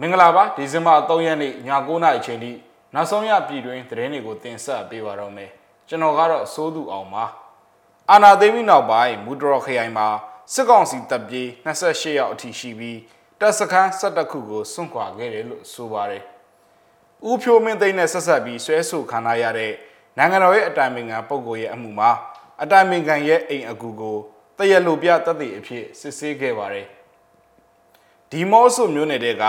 မင်္ဂလာပါဒီဇင်ဘာ3ရက်နေ့ည9:00နာရီချိန်ထိနောက်ဆုံးရပြည်တွင်းသတင်းတွေကိုတင်ဆက်ပေးပါတော့မယ်ကျွန်တော်ကတော့စိုးသူအောင်ပါအာနာသိမ်းပြီးနောက်ပိုင်းမူတရခရိုင်မှာစစ်ကောင်စီတပ်ပြေး28ရောက်အထိရှိပြီးတပ်စခန်း17ခုကိုစွန့်ခွာခဲ့တယ်လို့ဆိုပါတယ်ဦးဖြိုးမင်းသိန်းနဲ့ဆက်ဆက်ပြီးဆွဲဆိုခံရတဲ့နိုင်ငံတော်ရဲ့အတိုင်ပင်ခံပုဂ္ဂိုလ်ရဲ့အမှုမှာအတိုင်ပင်ခံရဲ့အိမ်အကူကိုတရလိုပြတပ်တွေအဖြစ်စစ်ဆေးခဲ့ပါတယ်ဒီမော့ဆိုမျိုးနယ်တဲ့က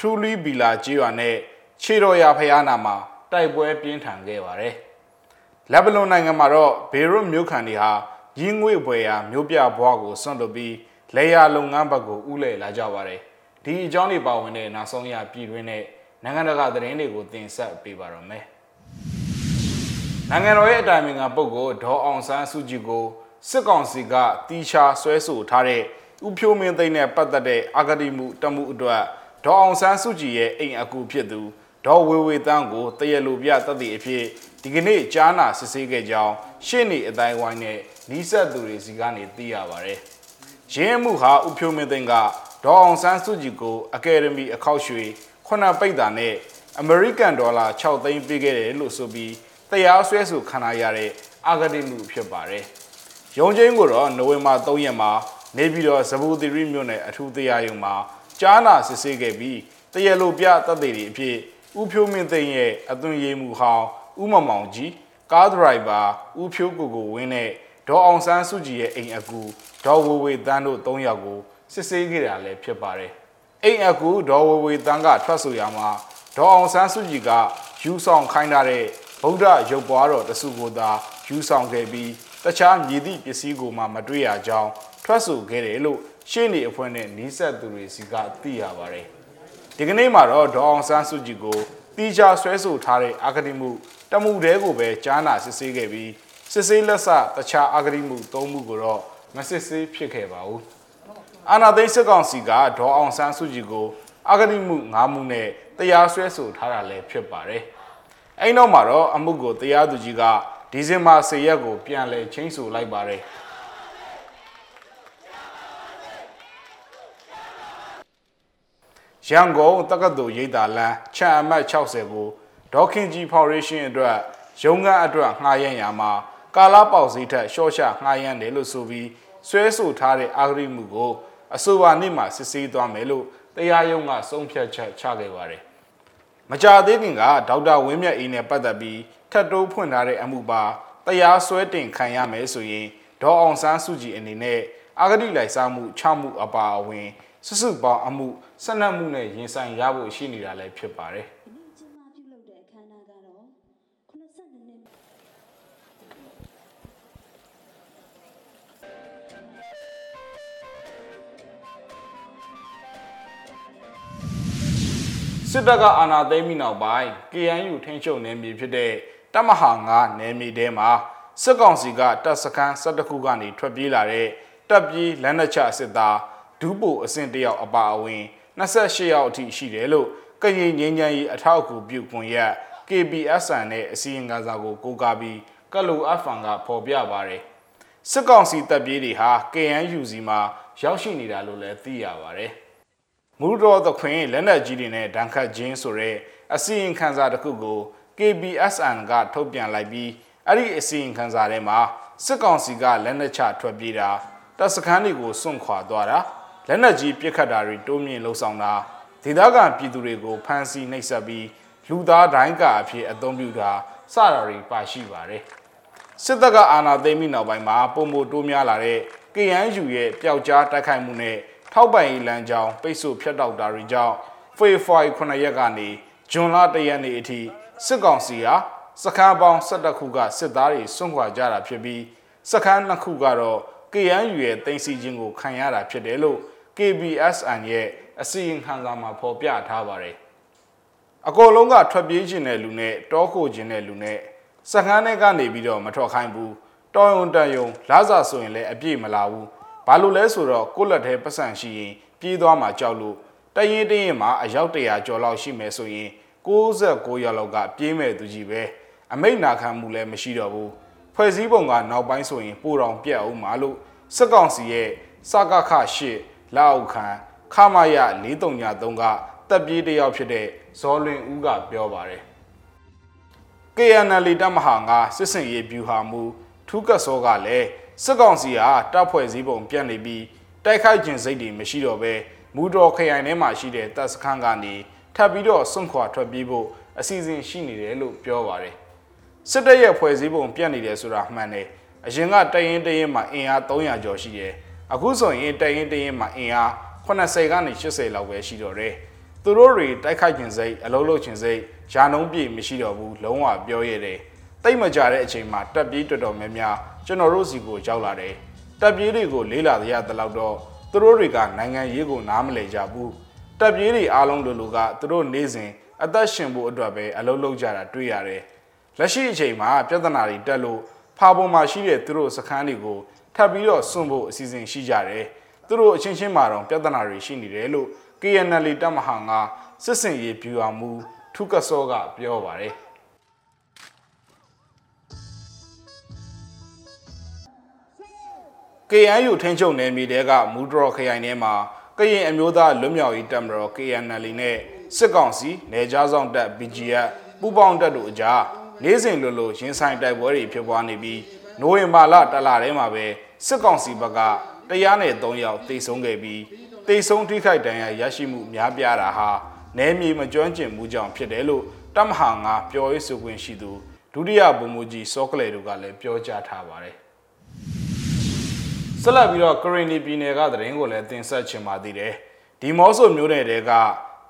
ထူလီဘီလာကြီးရွာနဲ့ခြေတော်ရဖျားနာမှာတိုက်ပွဲပြင်းထန်ခဲ့ပါတယ်။လက်ဘနွန်နိုင်ငံမှာတော့ဘေရွတ်မြို့ခံတွေဟာရင်းငွေပွဲရာမြို့ပြဘွားကိုဆွန့်လွတ်ပြီးလေယာလုပ်ငန်းဘက်ကိုဥလဲလာကြပါတယ်။ဒီအကြောင်းတွေပါဝင်တဲ့နောက်ဆုံးရပြည်တွင်းနဲ့နိုင်ငံတကာသတင်းတွေကိုတင်ဆက်ပေးပါရမယ်။နိုင်ငံတော်ရဲ့အတိုင်ပင်ခံပုဂ္ဂိုလ်ဒေါ်အောင်ဆန်းစုကြည်ကိုစစ်ကောင်စီကတီချာဆွဲဆိုထားတဲ့ဥဖြိုးမင်းသိန်းနဲ့ပတ်သက်တဲ့အဂတိမှုတမှုအတွက် ဒေါ်အောင်ဆန်းစုကြည်ရဲ့အိမ်အကူဖြစ်သူဒေါ်ဝေဝေတန်းကိုတရလိုပြတပ်သည့်အဖြစ်ဒီကနေ့ကြားနာစစ်ဆေးခဲ့ကြောင်းရှေ့နေအတိုင်းဝိုင်းနဲ့နီးစပ်သူတွေစီကနေသိရပါဗျ။ရင်းမှုဟာဥဖြိုးမင်းသိန်းကဒေါ်အောင်ဆန်းစုကြည်ကိုအကယ်ဒမီအခောက်ရွှေခုနပိတ်တာနဲ့အမေရိကန်ဒေါ်လာ6သိန်းပေးခဲ့တယ်လို့ဆိုပြီးတရားစွဲဆိုခံရတဲ့အဂတိမှုဖြစ်ပါတယ်။ရုံးချင်းကိုတော့နိုဝင်ဘာ3ရက်မှာနေပြည်တော်ဇဘူသီရိမြို့နယ်အထူးတရားရုံးမှာ ကြားနာစစ်ဆေးခဲ့ပြီးတရလိုပြတပ်တွေအဖြစ်ဥဖြိုးမင်းသိန်းရဲ့အသွင်ရေးမှုဟောင်းဥမမောင်ကြီးကားဒရိုက်ဘာဥဖြိုးကိုကိုဝင်းနဲ့ဒေါ်အောင်ဆန်းစုကြည်ရဲ့အိမ်အကူဒေါ်ဝေဝေတန်းတို့၃ယောက်ကိုစစ်ဆေးခဲ့တာလည်းဖြစ်ပါတယ်အိမ်အကူဒေါ်ဝေဝေတန်းကထွက်ဆိုရမှာဒေါ်အောင်ဆန်းစုကြည်ကယူဆောင်ခိုင်းထားတဲ့ဗုဒ္ဓရုပ်ပွားတော်တစုကိုသာယူဆောင်ခဲ့ပြီးတခြားမြည်သည့်ပစ္စည်းကိုမှမတွေ့ရကြောင်းထွက်ဆိုခဲ့တယ်လို့ ရှေ့နေအဖွဲ့နဲ့နီးစပ်သူတွေစီကသိရပါတယ်ဒီကနေ့မှာတော့ဒေါအောင်ဆန်းစုကြည်ကိုတီချာဆွဲဆိုထားတဲ့အာဂတိမှုတမှုတဲကိုပဲကြားနာစစ်ဆေးခဲ့ပြီးစစ်ဆေးလက်စတခြားအာဂတိမှု၃မှုကိုတော့မစစ်ဆေးဖြစ်ခဲ့ပါဘူးအာနာသိန်းစစ်ကောင်စီကဒေါအောင်ဆန်းစုကြည်ကိုအာဂတိမှု၅မှုနဲ့တရားစွဲဆိုထားတာလည်းဖြစ်ပါတယ်အဲ့နောက်မှာတော့အမှုကိုတရားသူကြီးကဒီဇင်ဘာ10ရက်ကိုပြန်လည်ချင်းဆိုလိုက်ပါတယ် ရန်ကုန်တက္ကသိုလ်ရိပ်သာလမ်းချန်အမတ်60ကိုဒေါခင်ကြီးဖောင်ဒေးရှင်းအတွက်ရုံးခန်းအတွက်ငှားရမ်းရာမှာကာလာပေါက်စည်းထက်ရှော့ချငှားရမ်းတယ်လို့ဆိုပြီးဆွဲဆိုထားတဲ့အာဂရိမှုကိုအဆိုပါနေ့မှာစစ်ဆေးသွားမယ်လို့တရားရုံးကဆုံးဖြတ်ချက်ချခဲ့ပါတယ်။မကြာသေးခင်ကဒေါက်တာဝင်းမြတ်အေးနဲ့ပတ်သက်ပြီးထပ်တိုးဖွင့်ထားတဲ့အမှုပါတရားစွဲတင်ခံရမယ်ဆိုရင်ဒေါ်အောင်ဆန်းစုကြည်အနေနဲ့အာဂတိလိုက်စားမှုချမှုအပါအဝင် စုစုပေါင်းအမှုဆက်နက်မှုနဲ့ရင်ဆိုင်ရဖို့ရှိနေတာလည်းဖြစ်ပါတယ်ဒီနေ့ကျင်းပပြုလုပ်တဲ့အခမ်းအနားကတော့82နှစ်စစ်တပ်ကအာဏာသိမ်းပြီးနောက်ပိုင်း KNU ထိန်းချုပ်နယ်မြေဖြစ်တဲ့တမဟာ9နယ်မြေထဲမှာစစ်ကောင်စီကတပ်စခန်း12ခုကနေထွက်ပြေးလာတဲ့တပ်ပြေးလက်နက်ချစစ်သား ဒူးပိုအဆင့်တယောက်အပါအဝင်28ယောက်အထိရှိတယ်လို့ကရင်ငင်းချမ်းရေးအထောက်အကူပြုကွန်ရက် KBSN နဲ့အစီရင်ခံစာကိုကိုးကားပြီးကလိုအဖန်ကဖော်ပြပါတယ်စစ်ကောင်စီတပ်ပြေးတွေဟာ KNU စီမှာရောက်ရှိနေတာလို့လည်းသိရပါတယ်မူတော်သခွင်လက်နက်ကြီးတွေနဲ့ဒဏ်ခတ်ခြင်းဆိုတဲ့အစီရင်ခံစာတစ်ခုကို KBSN ကထုတ်ပြန်လိုက်ပြီးအဲ့ဒီအစီရင်ခံစာထဲမှာစစ်ကောင်စီကလက်နက်ချထွက်ပြေးတာတပ်စခန်းတွေကိုစွန့်ခွာသွားတာ လက်နက်ကြီးပစ်ခတ်တာတွေတိုးမြင့်လှုံ့ဆော်တာဒေသခံပြည်သူတွေကိုဖမ်းဆီးနှိပ်စက်ပြီးလူသားဒိုင်းကာအဖြစ်အသုံးပြုတာစတာတွေပါရှိပါတယ်စစ်တပ်ကအာဏာသိမ်းပြီးနောက်ပိုင်းမှာပုံမတိုးများလာတဲ့ KNU ရဲ့ပျောက်ကြားတိုက်ခိုက်မှုနဲ့ထောက်ပံ့ရေးလမ်းကြောင်းပိတ်ဆို့ဖျက်တောက်တာတွေကြောင့်ဖေဖော်ဝါရီ9ရက်ကနေဇွန်လ1ရက်နေ့အထိစစ်ကောင်စီဟာစခန်းပေါင်း12ခုကစစ်သားတွေစွန့်ခွာကြတာဖြစ်ပြီးစခန်း2ခုကတော့ KNU ရဲ့တင်စီခြင်းကိုခံရတာဖြစ်တယ်လို့ KBSN ရဲ့အစီရင်ခံစာမှာဖော်ပြထားပါတယ်။အကောလုံးကထွက်ပြေးခြင်းတဲ့လူနဲ့တောခိုခြင်းတဲ့လူနဲ့စခန်းထဲကနေပြီးတော့မထွက်ခိုင်းဘူး။တောယုံတန်ယုံလာစားဆိုရင်လည်းအပြည့်မလာဘူး။ဘာလို့လဲဆိုတော့ကိုယ့်လက်ထဲပတ်စံရှိရင်ပြေးသွားမှကြောက်လို့တရင်တရင်မှာအယောက်တရာကျော်လောက်ရှိမယ်ဆိုရင်69ရောက်လောက်ကပြေးမဲ့သူကြီးပဲအမိတ်နာခံမှုလည်းမရှိတော့ဘူးဖွဲ့စည်းပုံကနောက်ပိုင်းဆိုရင်ပိုတော်ပြတ်အောင်မလို့စက်ကောင်စီရဲ့စကခရှစ် လောက်ခံခမရ439ကတပ်ပြေးတစ်ယောက်ဖြစ်တဲ့ဇော်လွင်ဦးကပြောပါတယ် KNL တပ်မဟာငါစစ်စင်ရေးဗျူဟာမူထူးကတ်စောကလည်းစစ်ကောင်စီဟာတပ်ဖွဲ့စည်းပုံပြတ်နေပြီးတိုက်ခိုက်ခြင်းစိတ်တွေမရှိတော့ဘဲမူတော်ခရိုင်ထဲမှာရှိတဲ့တပ်စခန်းကနေထပ်ပြီးတော့စွန့်ခွာထွက်ပြေးဖို့အစီအစဉ်ရှိနေတယ်လို့ပြောပါတယ်စစ်တပ်ရဲ့ဖွဲ့စည်းပုံပြတ်နေတယ်ဆိုတာမှန်တယ်အရင်ကတရင်တရင်မှာအင်အား300ကျော်ရှိတယ် အခုဆိုရင်တရင်တရင်မှာအင်အား80ကနေ80လောက်ပဲရှိတော့တယ်သူတို့တွေတိုက်ခိုက်ခြင်းစိတ်အလုံးလုံးခြင်းစိတ်ယာနှုံးပြည့်မရှိတော့ဘူးလုံးဝပြောရတယ်တိတ်မကြတဲ့အချိန်မှာတက်ပြေးတော်တော်များများကျွန်တော်တို့စီကိုရောက်လာတယ်တက်ပြေးတွေကိုလေးလာရတဲ့လောက်တော့သူတို့တွေကနိုင်ငံရေးကိုနားမလည်ကြဘူးတက်ပြေးတွေအားလုံးလိုလိုကသူတို့နေစဉ်အသက်ရှင်ဖို့အတွက်ပဲအလုံးလုံးကြတာတွေ့ရတယ်လက်ရှိအချိန်မှာပြဿနာတွေတက်လို့ဖာပေါ်မှာရှိတဲ့သူတို့စခန်းတွေကို ထပ်ပြီးတော့စွန့်ဖို့အစီအစဉ်ရှိကြတယ်သူတို့အချင်းချင်းမှာတော့ပြဿနာတွေရှိနေတယ်လို့ KNL တပ်မဟာငါစစ်စင်ရေးဗျူဟာမူထုကစောကပြောပါတယ် KNU ထင်းချုပ်နယ်မြေတဲကမူဒရော်ခရိုင်ထဲမှာကရင်အမျိုးသားလွတ်မြောက်ရေးတပ်မတော် KNL နဲ့စစ်ကောင်စီနယ်ခြားဆောင်တပ် BGF ပူးပေါင်းတပ်တို့အကြားနေ့စဉ်လိုလိုရင်ဆိုင်တိုက်ပွဲတွေဖြစ်ပွားနေပြီးနိုဝင်ဘာလတလထဲမှာပဲ စစ်ကောင်စီဘက်ကတရားနဲ့3ယောက်တိတ်ဆုံးခဲ့ပြီးတိတ်ဆုံးထိခိုက်ဒဏ်ရာရရှိမှုများပြားတာဟာနယ်မြေမကျွမ်းကျင်မှုကြောင့်ဖြစ်တယ်လို့တမဟာငါပြောရေးဆိုခွင့်ရှိသူဒုတိယဗိုလ်မှူးကြီးစောကလေတို့ကလည်းပြောကြားထားပါတယ်ဆက်လက်ပြီးတော့ကရင်နီပြည်နယ်ကသတင်းကိုလည်းတင်ဆက်ချင်ပါသေးတယ်။ဒီမော့ဆိုမျိုးနယ်တဲက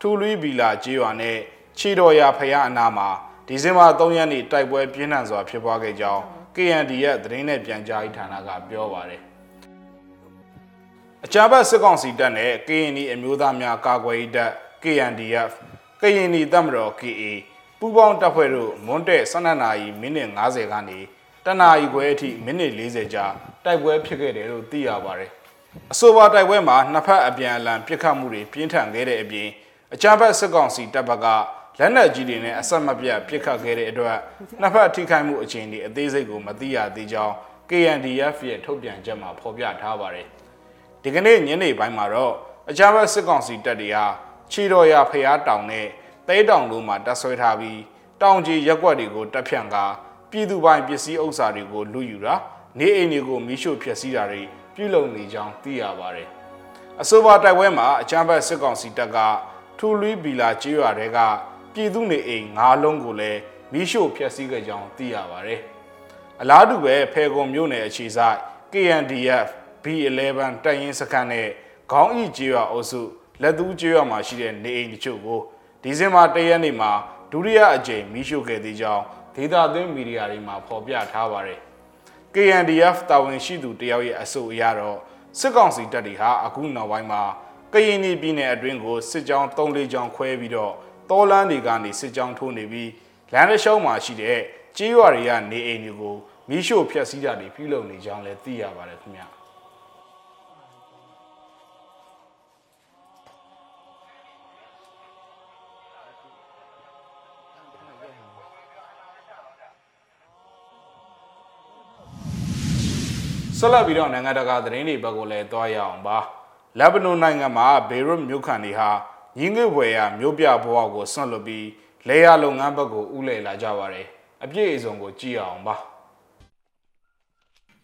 ထူလွီဘီလာကျေးရွာနဲ့ချီတော်ရဖရအနာမှာဒီဇင်ဘာ3ရက်နေ့တိုက်ပွဲပြင်းထန်စွာဖြစ်ပွားခဲ့ကြောင်း KND ရဲ့သတင်းနဲ့ပြန်ကြားရေးဌာနကပြောပါတယ်။အကြမ်းဖက်စစ်ကောင်စီတပ်နဲ့ KND အမျိုးသားများကာကွယ်ရေးတပ် KNDF KND တပ်မတော် KA ပူးပေါင်းတပ်ဖွဲ့တို့မွန်းတဲ့12နာရီမိနစ်50ကနေတနာရီခွဲအထိမိနစ်40ကြာတိုက်ပွဲဖြစ်ခဲ့တယ်လို့သိရပါတယ်။အဆိုပါတိုက်ပွဲမှာနှစ်ဖက်အပြန်အလှန်ပစ်ခတ်မှုတွေပြင်းထန်ခဲ့တဲ့အပြင်အကြမ်းဖက်စစ်ကောင်စီတပ်ဘက်က လက်နက်ကြီးတွေနဲ့အဆက်မပြတ်ပစ်ခတ်ခဲ့တဲ့အတွက်နှစ်ဖက်ထိခိုက်မှုအခြေအနေအသေးစိတ်ကိုမသိရသေးကြောင်း KNDF ရဲ့ထုတ်ပြန်ချက်မှာဖော်ပြထားပါတယ်။ဒီကနေ့ညနေပိုင်းမှာတော့အကြမ်းဖက်စစ်ကောင်စီတပ်တွေဟာချီတော်ရဖျားတောင်နဲ့တဲတောင်တို့မှာတပ်ဆွဲထားပြီးတောင်ကြီးရက်ွက်တွေကိုတပ်ဖြန့်ကာပြည်သူပိုင်ပစ္စည်းဥစ္စာတွေကိုလူယူတာနေအိမ်တွေကိုမိရှို့ဖျက်ဆီးတာတွေပြုလုပ်နေကြောင်းသိရပါတယ်။အဆိုပါတိုက်ပွဲမှာအကြမ်းဖက်စစ်ကောင်စီတပ်ကထူလွီဘီလာကျေးရွာတွေက ပြည်သူနေအိမ်၅လုံးကိုလည်းမိရှို့ဖျက်ဆီးခဲ့ကြောင်းသိရပါတယ်။အလားတူပဲဖေကွန်မြို့နယ်အခြေစိုက် KNDF B11 တပ်ရင်းစခန်းနဲ့ခေါင်းဤကျေးရွာအုပ်စုလက်သူကျေးရွာမှာရှိတဲ့နေအိမ်တချို့ကိုဒီဇင်ဘာ၁ရက်နေ့မှာဒုတိယအကြိမ်မိရှို့ခဲ့သေးကြောင်းဒေတာသွင်းမီဒီယာတွေမှာဖော်ပြထားပါတယ်။ KNDF တာဝန်ရှိသူတယောက်ရဲ့အဆိုအရတော့စစ်ကောင်စီတပ်တွေဟာအခုနောက်ပိုင်းမှာကရင်ပြည်နယ်အတွင်းကိုစစ်ကြောင်း၃-ကြောင်းခွဲပြီးတော့ တောလန်းတွေကနေစစ်ကြောင်းထိုးနေပြီးလမ်းတစ်လျှောက်မှာရှိတဲ့ကြေးရွာတွေကနေအိမ်တွေကိုမိရှို့ဖျက်ဆီးတာတွေပြုလုပ်နေကြောင်းလည်းသိရပါတယ်ခင်ဗျာ။ဆက်လက်ပြီးတော့နိုင်ငံတကာသတင်းတွေဘက်ကိုလည်းတွားရအောင်ပါလက်ဘနွန်နိုင်ငံမှာဘေရွတ်မြို့ခံတွေဟာ ရင်းငွေဘွယ်ရမြို့ပြဘဝကိုဆွန့်လွတ်ပြီးလေယာလုပ်ငန်းဘက်ကိုဥလဲလာကြပါတယ်အပြည့်အစုံကိုကြည့်အောင်ပါ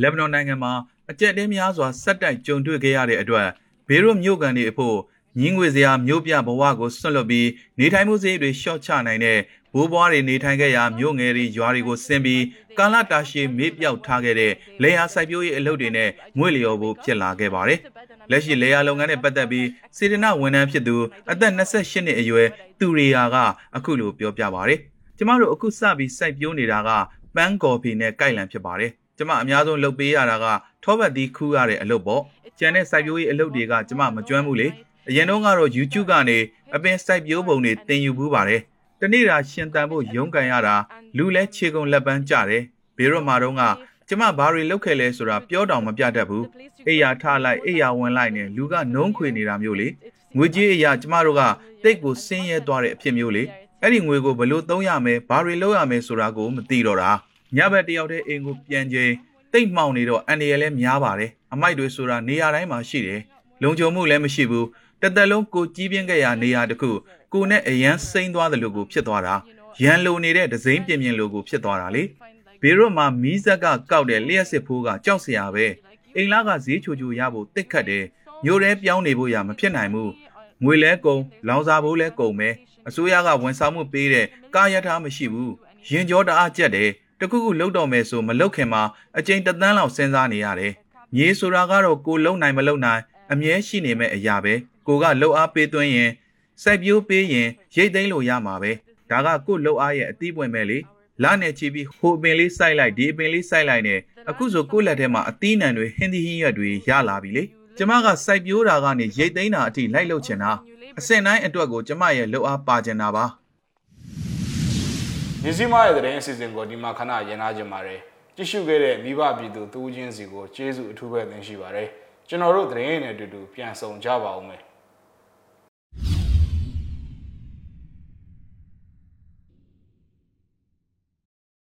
လက်ဘနွန်နိုင်ငံမှာအကြက်တင်းများစွာဆက်တိုက်ကြုံတွေ့ခဲ့ရတဲ့အတွက်ဘေရွတ်မြို့ကန်တွေအဖို့ညင်းငွေစရာမြို့ပြဘဝကိုဆွတ်လွတ်ပြီးနေထိုင်မှုစရိတ်တွေရှော့ချနိုင်တဲ့ဘိုးဘွားတွေနေထိုင်ခဲ့ရာမြို့ငယ်တွေရွာတွေကိုဆင်းပြီးကာလတာရှည်မေ့ပြောက်ထားခဲ့တဲ့လေယာစိုက်ပျိုးရေးအလုပ်တွေနဲ့ငွေလျော်ဖို့ဖြစ်လာခဲ့ပါတယ်။ လက်ရှိလေယာလုပ်ငန်းနဲ့ပတ်သက်ပြီးစေတနာဝန်ထမ်းဖြစ်သူအသက်28နှစ်အရွယ်သူရီယာကအခုလိုပြောပြပါတယ်။ကျမတို့အခုစပြီးစိုက်ပျိုးနေတာကပန်းကော်ဖီနဲ့ကိုက်လန်ဖြစ်ပါတယ်။ကျမအများဆုံးလုပ်ပေးရတာကထောပတ်သီးခူးရတဲ့အလုပ်ပေါ့။ကျန်တဲ့စိုက်ပျိုးရေးအလုပ်တွေကကျမမကျွမ်းဘူးလေ။အရင်တော့ကတော့ YouTube ကနေအပင်စိုက်ပျိုးပုံတွေသင်ယူဘူးပါတယ်။တနေ့တာရှင်တန်ဖို့ရုန်းကန်ရတာလူလဲခြေကုံလက်ပန်းကြတယ်။ဘေရော့မာတော့က ကျမဘာတွေလုပ်ခဲ့လဲဆိုတာပြောတောင်မပြတတ်ဘူး။အိယာထလိုက်အိယာဝင်လိုက်နဲ့လူကနှုံးခွေနေတာမျိုးလေ။ငွေကြေးအရာကျမတို့ကတိတ်ကိုဆင်းရဲသွားတဲ့အဖြစ်မျိုးလေ။အဲ့ဒီငွေကိုဘလို့သုံးရမယ်ဘာတွေလုပ်ရမယ်ဆိုတာကိုမသိတော့တာ။ညဘက်တယောက်တည်းအိမ်ကိုပြန်ချိန်တိတ်မှောင်နေတော့အန်ဒီရယ်လည်းများပါတယ်။အမိုက်တွေဆိုတာနေရာတိုင်းမှာရှိတယ်။လုံခြုံမှုလည်းမရှိဘူးတသက်လုံးကိုကြီးပြင်းခဲ့ရနေရာတခုကိုနဲ့အရန်စိမ့်သွားတယ်လို့ကိုဖြစ်သွားတာရန်လိုနေတဲ့ဒစိမ့်ပြင်းပြင်းလို့ကိုဖြစ်သွားတာလေ ဘေရွတ်မှာမီးဇက်ကကောက်တဲ့လျှက်စစ်ဖိုးကကြောက်စရာပဲအိမ်လာကဈေးချိုချိုရဖို့တစ်ခတ်တယ်မျိုးရဲပြောင်းနေဖို့ရမဖြစ်နိုင်ဘူးငွေလဲကုန်လောင်စာဘိုးလဲကုန်ပဲအစိုးရကဝန်ဆောင်မှုပေးတဲ့ကာယထားမရှိဘူးရင်ကြောတအားကြက်တယ်တခုခုလှုပ်တော့မယ်ဆိုမလှုပ်ခင်မှာအကျဉ်တသန်းလောက်စဉ်းစားနေရတယ်မြေဆိုတာကတော့ကိုလုံနိုင်မလုံနိုင်အမြဲရှိနေမဲ့အရာပဲကိုကလှုပ်အားပေးသွင်းရင်စိုက်ပျိုးပေးရင်ရိတ်သိမ်းလို့ရမှာပဲဒါကကိုလှုပ်အားရဲ့အသီးပွင့်ပဲလေ လာနဲ့ချီပြီးဟိုအပင်လေးစိုက်လိုက်ဒီအပင်လေးစိုက်လိုက်နဲ့အခုဆိုကိုလက်ထဲမှာအသီးနှံတွေဟင်းသီးဟင်းရွက်တွေရလာပြီလေကျမကစိုက်ပျိုးတာကနေရိတ်သိမ်းတာအထိလိုက်လုပ်ချင်တာအစင်တိုင်းအတွက်ကိုကျမရဲ့လှုပ်အားပါချင်တာပါမြစည်းမရဲ့သတင်းအစီအစဉ်ကိုဒီမှာခဏရင်နာကြပါတယ်ကြည့်ရှုခဲ့တဲ့မိဘပြည်သူတူးချင်းစီကိုကျေးဇူးအထူးပဲတင်ရှိပါတယ်ကျွန်တော်တို့သတင်းရည်နဲ့အတူတူပြန်ဆောင်ကြပါဦးမယ်